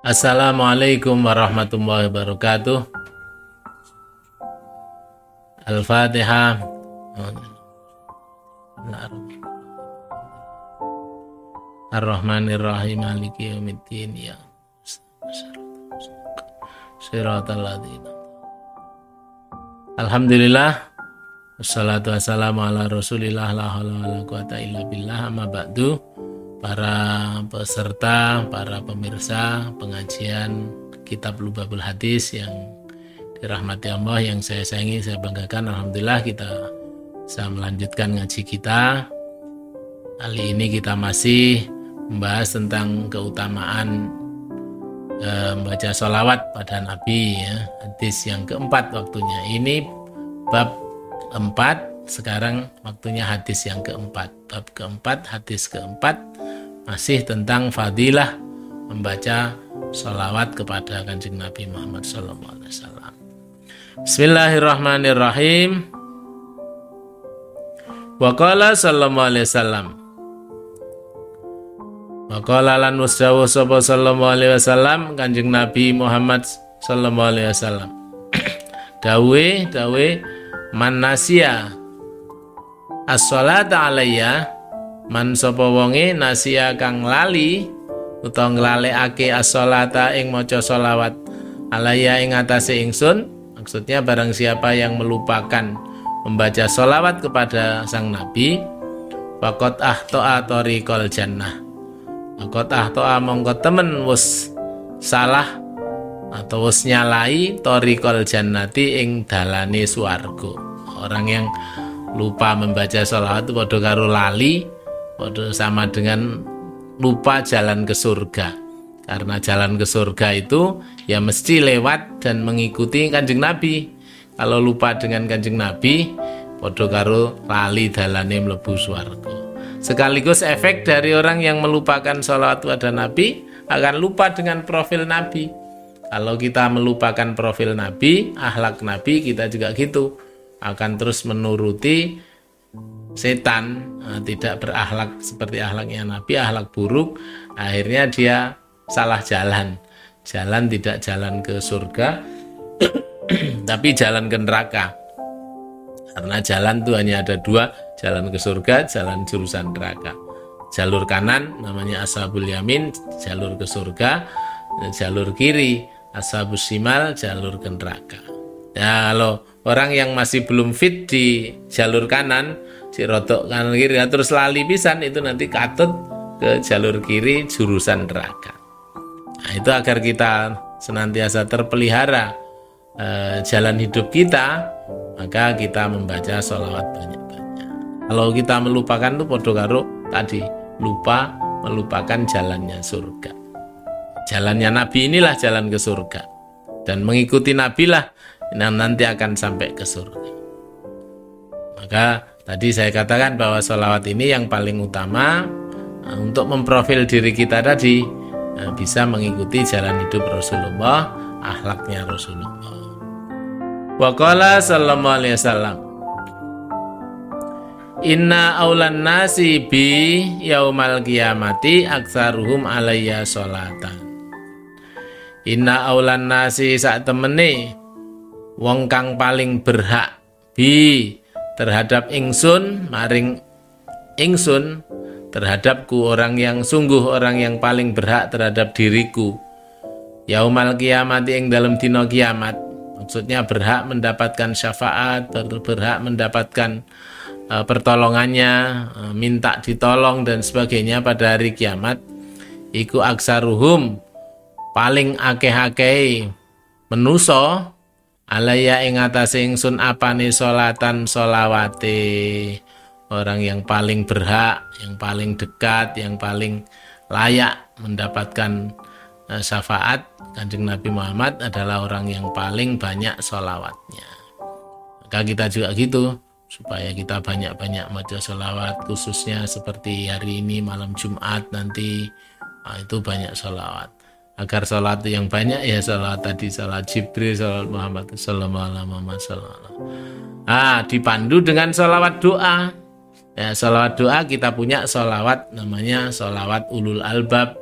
Assalamualaikum warahmatullahi wabarakatuh. Al-Fatihah. Ar-Rahmanir-Rahim Maliki yaumiddin ya. Siratal ladzina. Alhamdulillah Wassalatu wassalamu ala rasulillah la haula wala quwata illa billah amma ba'du para peserta, para pemirsa pengajian kitab Lubabul Hadis yang dirahmati Allah yang saya sayangi, saya banggakan Alhamdulillah kita bisa melanjutkan ngaji kita. Kali ini kita masih membahas tentang keutamaan e, membaca sholawat pada Nabi ya. hadis yang keempat waktunya. Ini bab empat sekarang waktunya hadis yang keempat. Bab keempat hadis keempat masih tentang fadilah membaca sholawat kepada kanjeng Nabi Muhammad Wasallam. Bismillahirrahmanirrahim. Waqala sallallahu alaihi wasallam. Waqala lan wasdawu sapa sallallahu alaihi wasallam Kanjeng Nabi Muhammad sallallahu alaihi wasallam. dawe dawe man nasya as-sholata alayya man sapa wonge nasya kang lali utawa nglalekake as-sholata ing maca sholawat alayya ing atase ingsun maksudnya barang siapa yang melupakan membaca sholawat kepada sang nabi Fakot ahto'a kol jannah Fakot ahto'a mongko temen wus salah atau wis nyalai torikol jannati ing dalane swarga. Orang yang lupa membaca sholawat itu podo karo lali, podo sama dengan lupa jalan ke surga. Karena jalan ke surga itu ya mesti lewat dan mengikuti kanjeng Nabi. Kalau lupa dengan kanjeng Nabi, podo karo lali dalane mlebu swarga. Sekaligus efek dari orang yang melupakan sholawat pada Nabi akan lupa dengan profil Nabi kalau kita melupakan profil Nabi, ahlak Nabi, kita juga gitu. Akan terus menuruti setan, eh, tidak berakhlak seperti ahlaknya Nabi, ahlak buruk. Akhirnya dia salah jalan. Jalan tidak jalan ke surga, tapi jalan ke neraka. Karena jalan itu hanya ada dua, jalan ke surga, jalan jurusan neraka. Jalur kanan namanya ashabul yamin, jalur ke surga, jalur kiri ashabus simal jalur ke neraka. Ya, kalau orang yang masih belum fit di jalur kanan, si rotok kanan kiri, ya, terus lali pisan itu nanti katut ke jalur kiri jurusan neraka. Nah, itu agar kita senantiasa terpelihara eh, jalan hidup kita, maka kita membaca sholawat banyak-banyak. Kalau kita melupakan tuh podo karo tadi lupa melupakan jalannya surga. Jalannya Nabi inilah jalan ke surga. Dan mengikuti Nabi lah yang nanti akan sampai ke surga. Maka tadi saya katakan bahwa sholawat ini yang paling utama eh, untuk memprofil diri kita tadi eh, bisa mengikuti jalan hidup Rasulullah, akhlaknya Rasulullah. Waqala sallallahu alaihi wasallam Inna aulan nasi bi yaumal kiamati aksaruhum alayya sholatan Inna aulan nasi sak temene wong kang paling berhak bi terhadap ingsun maring ingsun terhadapku orang yang sungguh orang yang paling berhak terhadap diriku. Yaumal kiamat ing dalam dino kiamat. Maksudnya berhak mendapatkan syafaat berhak mendapatkan uh, pertolongannya uh, minta ditolong dan sebagainya pada hari kiamat. Iku aksaruhum paling akeh-akeh menuso alaya ing atase ingsun apane salatan solawate orang yang paling berhak, yang paling dekat, yang paling layak mendapatkan uh, syafaat Kanjeng Nabi Muhammad adalah orang yang paling banyak solawatnya. Maka kita juga gitu supaya kita banyak-banyak baca solawat khususnya seperti hari ini malam Jumat nanti nah, itu banyak solawat agar sholat yang banyak ya sholat tadi sholat Jibril sholat Muhammad sallallahu ah dipandu dengan sholawat doa. Ya sholawat doa kita punya sholawat namanya sholawat ulul albab.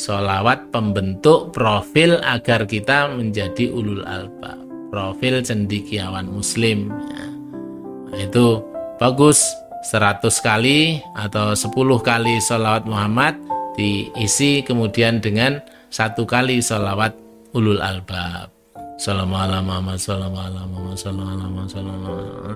Solawat pembentuk profil agar kita menjadi ulul alba profil cendikiawan muslim ya. nah, itu bagus. 100 kali atau 10 kali solawat Muhammad diisi kemudian dengan satu kali solawat ulul albab.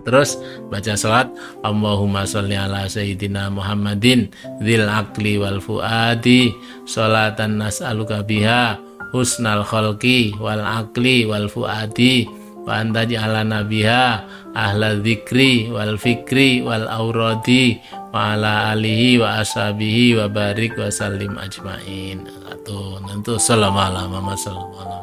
Terus baca salat Allahumma sholli ala sayyidina Muhammadin dzil aqli wal fuadi salatan nas'aluka biha husnal khalqi wal aqli wal fuadi wa anta ja'alana biha ahla dzikri wal fikri wal auradi wa ala alihi wa ashabihi wa barik wa sallim ajmain. Satu, nanti sallallahu alaihi wasallam.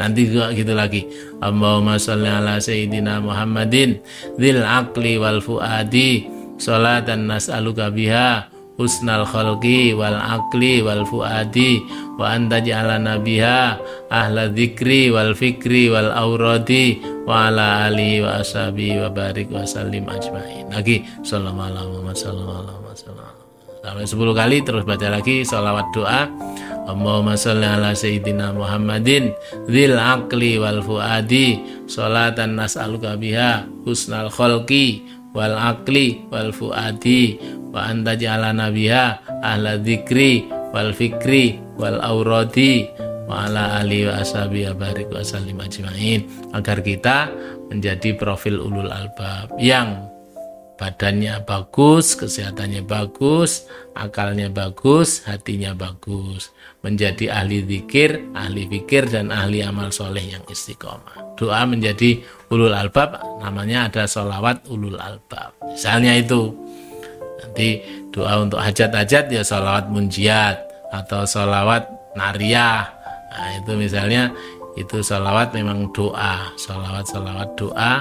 Nanti juga gitu lagi. Allahumma sholli ala sayyidina Muhammadin dzil aqli wal fuadi salatan nas'aluka biha husnal khalqi wal aqli wal fuadi wa anta ja'alana biha ahla dzikri wal fikri wal auradi wa ala alihi wa ashabi wa barik wa sallim ajmain. Lagi sallallahu alaihi wasallam. Sampai 10 kali terus baca lagi salawat doa Allahumma salli ala sayyidina Muhammadin Dzil aqli wal fuadi Salatan nas'aluka biha Husnal khalqi wal aqli wal fuadi Wa anta ja'alana biha Ahla dzikri wal fikri wal auradi Wa ali wa ashabi wa barik wa ajma'in Agar kita menjadi profil ulul albab Yang badannya bagus, kesehatannya bagus, akalnya bagus, hatinya bagus, menjadi ahli zikir, ahli fikir dan ahli amal soleh yang istiqomah. Doa menjadi ulul albab, namanya ada solawat ulul albab. Misalnya itu, nanti doa untuk hajat-hajat ya solawat munjiat atau solawat nariyah. Nah itu misalnya itu solawat memang doa, solawat solawat doa.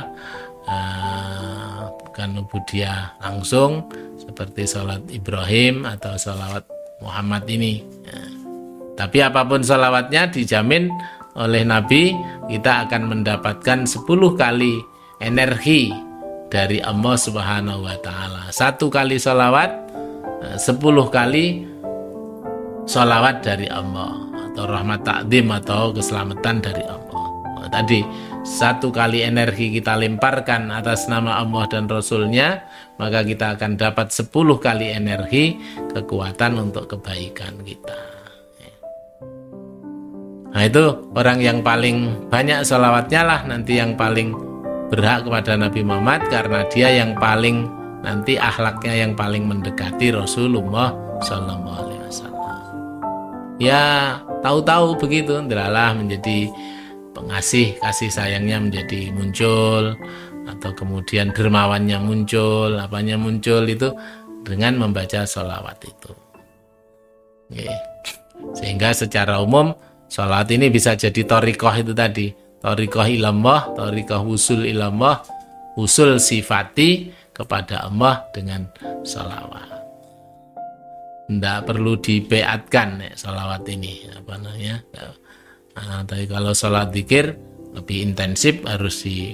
Uh, bukan ubudiah langsung seperti sholat Ibrahim atau sholawat Muhammad ini. Ya. Tapi apa pun sholawatnya dijamin oleh Nabi kita akan mendapatkan 10 kali energi dari Allah Subhanahu wa taala. Satu kali sholawat 10 eh, kali sholawat dari Allah atau rahmat takdim atau keselamatan dari Allah. Nah, tadi satu kali energi kita lemparkan atas nama Allah dan Rasulnya, maka kita akan dapat sepuluh kali energi kekuatan untuk kebaikan kita. Nah itu orang yang paling banyak salawatnya lah nanti yang paling berhak kepada Nabi Muhammad karena dia yang paling nanti akhlaknya yang paling mendekati Rasulullah Sallallahu Alaihi Wasallam. Ya tahu-tahu begitu, adalah menjadi pengasih kasih sayangnya menjadi muncul atau kemudian dermawannya muncul apanya muncul itu dengan membaca sholawat itu. Oke. sehingga secara umum sholawat ini bisa jadi torikoh itu tadi. Torikoh ilamah torikoh usul ilamah usul sifati kepada Allah dengan sholawat tidak perlu dibeatkan ya, sholawat ini apa namanya Nah, tapi kalau sholat zikir lebih intensif harus di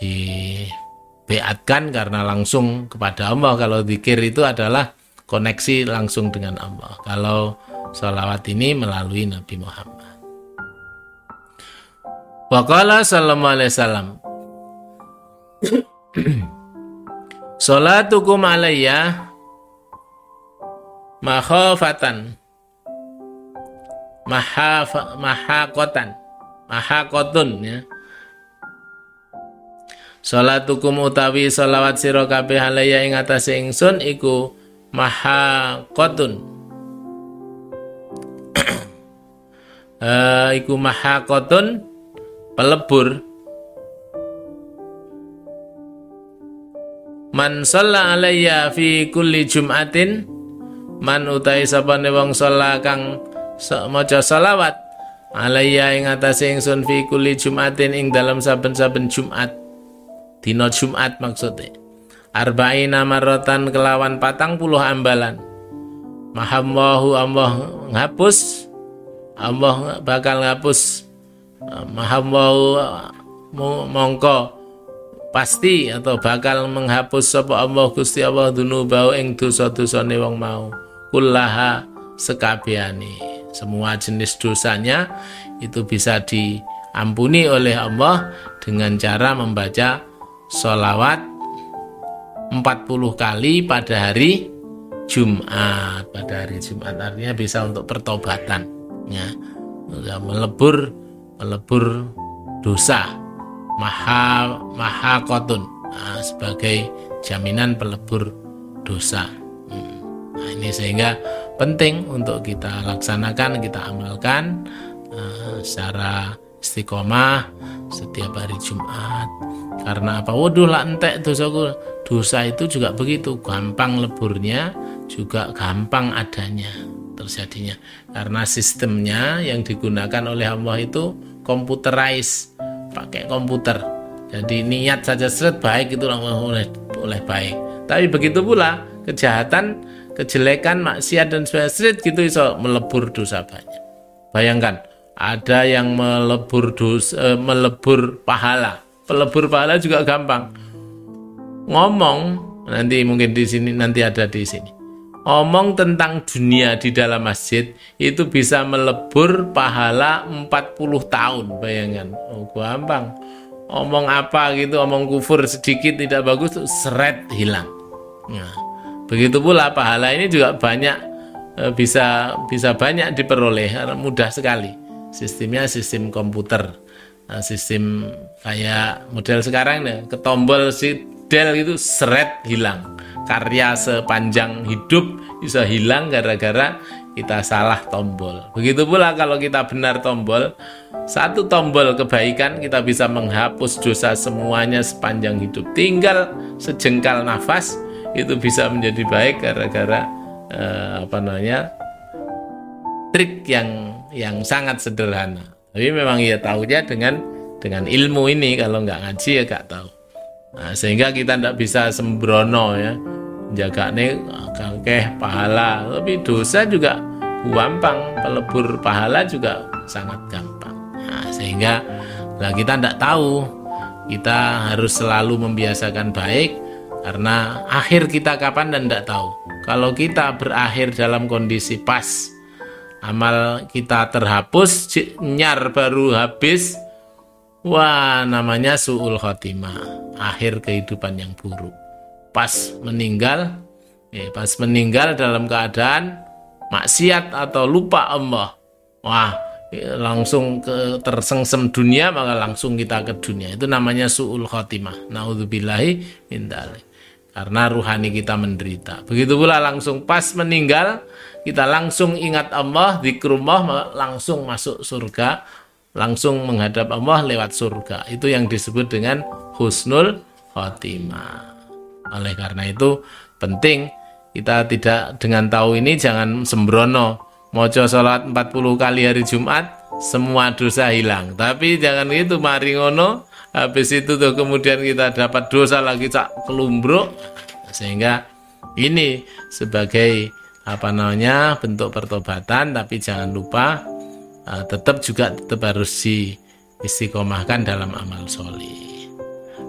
di beatkan karena langsung kepada Allah. Kalau zikir itu adalah koneksi langsung dengan Allah. Kalau sholawat ini melalui Nabi Muhammad. Waqala sallallahu alaihi wasallam Salatukum alayya makhafatan. Maha mahakotan. Mahakotun ya. Salatukum utawi salawat sira kabeh alaya ing atase ingsun iku mahakotun. Uh, iku mahakotun pelebur. Man shalla alayya fi kulli jum'atin man utai sapane wong shalla kang maca salawat alayya ing atase ingsun fi kulli jumatin ing dalam saben-saben Jumat. Dina Jumat maksudnya arba'ina marratan kelawan patang puluh ambalan. Mahamwahu Allah ngapus. Allah bakal ngapus. Mahamwahu mongko pasti atau bakal menghapus sapa Allah Gusti Allah dunubau ing dosa-dosane wong mau kullaha sekabiani. Semua jenis dosanya itu bisa diampuni oleh Allah dengan cara membaca sholawat 40 kali pada hari Jumat. Pada hari Jumat artinya bisa untuk pertobatan ya. Melebur melebur dosa. Maha maha kotun. Nah, sebagai jaminan pelebur dosa ini sehingga penting untuk kita laksanakan kita amalkan uh, secara istiqomah setiap hari Jumat. Karena apa? Waduh lah entek dosaku. Dosa itu juga begitu. Gampang leburnya juga gampang adanya terjadinya. Karena sistemnya yang digunakan oleh Allah itu computerized pakai komputer. Jadi niat saja seret baik itu oleh oleh baik. Tapi begitu pula kejahatan kejelekan maksiat dan sebagainya gitu iso melebur dosa banyak. Bayangkan ada yang melebur dosa, eh, melebur pahala. Pelebur pahala juga gampang. Ngomong nanti mungkin di sini nanti ada di sini. Omong tentang dunia di dalam masjid itu bisa melebur pahala 40 tahun. Bayangkan oh gampang. Omong apa gitu omong kufur sedikit tidak bagus seret hilang. Nah, begitu pula pahala ini juga banyak e, bisa bisa banyak diperoleh mudah sekali sistemnya sistem komputer nah, sistem kayak model sekarang nih ketombol si del itu seret hilang karya sepanjang hidup bisa hilang gara-gara kita salah tombol. Begitu pula kalau kita benar tombol, satu tombol kebaikan kita bisa menghapus dosa semuanya sepanjang hidup. Tinggal sejengkal nafas itu bisa menjadi baik gara-gara eh, apa namanya trik yang yang sangat sederhana. Tapi memang ya tahunya dengan dengan ilmu ini. Kalau nggak ngaji ya nggak tahu. Nah, sehingga kita tidak bisa sembrono ya. Jaga nih kakeh pahala. Tapi dosa juga gampang. Pelebur pahala juga sangat gampang. Nah, sehingga lah kita tidak tahu. Kita harus selalu membiasakan baik karena akhir kita kapan dan tidak tahu. Kalau kita berakhir dalam kondisi pas amal kita terhapus nyar baru habis wah namanya suul khotimah akhir kehidupan yang buruk. Pas meninggal ya, pas meninggal dalam keadaan maksiat atau lupa Allah wah ya, langsung ke tersengsem dunia maka langsung kita ke dunia. Itu namanya suul khotimah. Naudzubillahi min karena ruhani kita menderita begitu pula langsung pas meninggal kita langsung ingat Allah zikrullah langsung masuk surga langsung menghadap Allah lewat surga itu yang disebut dengan husnul khotimah oleh karena itu penting kita tidak dengan tahu ini jangan sembrono. Mojo sholat 40 kali hari Jumat semua dosa hilang. Tapi jangan itu mari ngono habis itu tuh kemudian kita dapat dosa lagi cak kelumbruk sehingga ini sebagai apa namanya bentuk pertobatan tapi jangan lupa uh, tetap juga tetap harus di istiqomahkan dalam amal solih.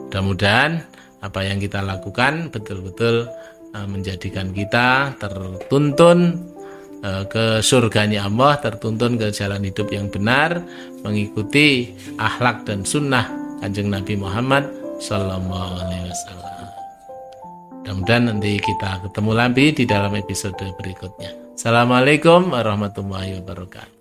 Mudah-mudahan apa yang kita lakukan betul-betul uh, menjadikan kita tertuntun uh, ke surganya Allah, tertuntun ke jalan hidup yang benar, mengikuti akhlak dan sunnah kanjeng Nabi Muhammad Sallallahu Alaihi Wasallam. Mudah-mudahan nanti kita ketemu lagi di dalam episode berikutnya. Assalamualaikum warahmatullahi wabarakatuh.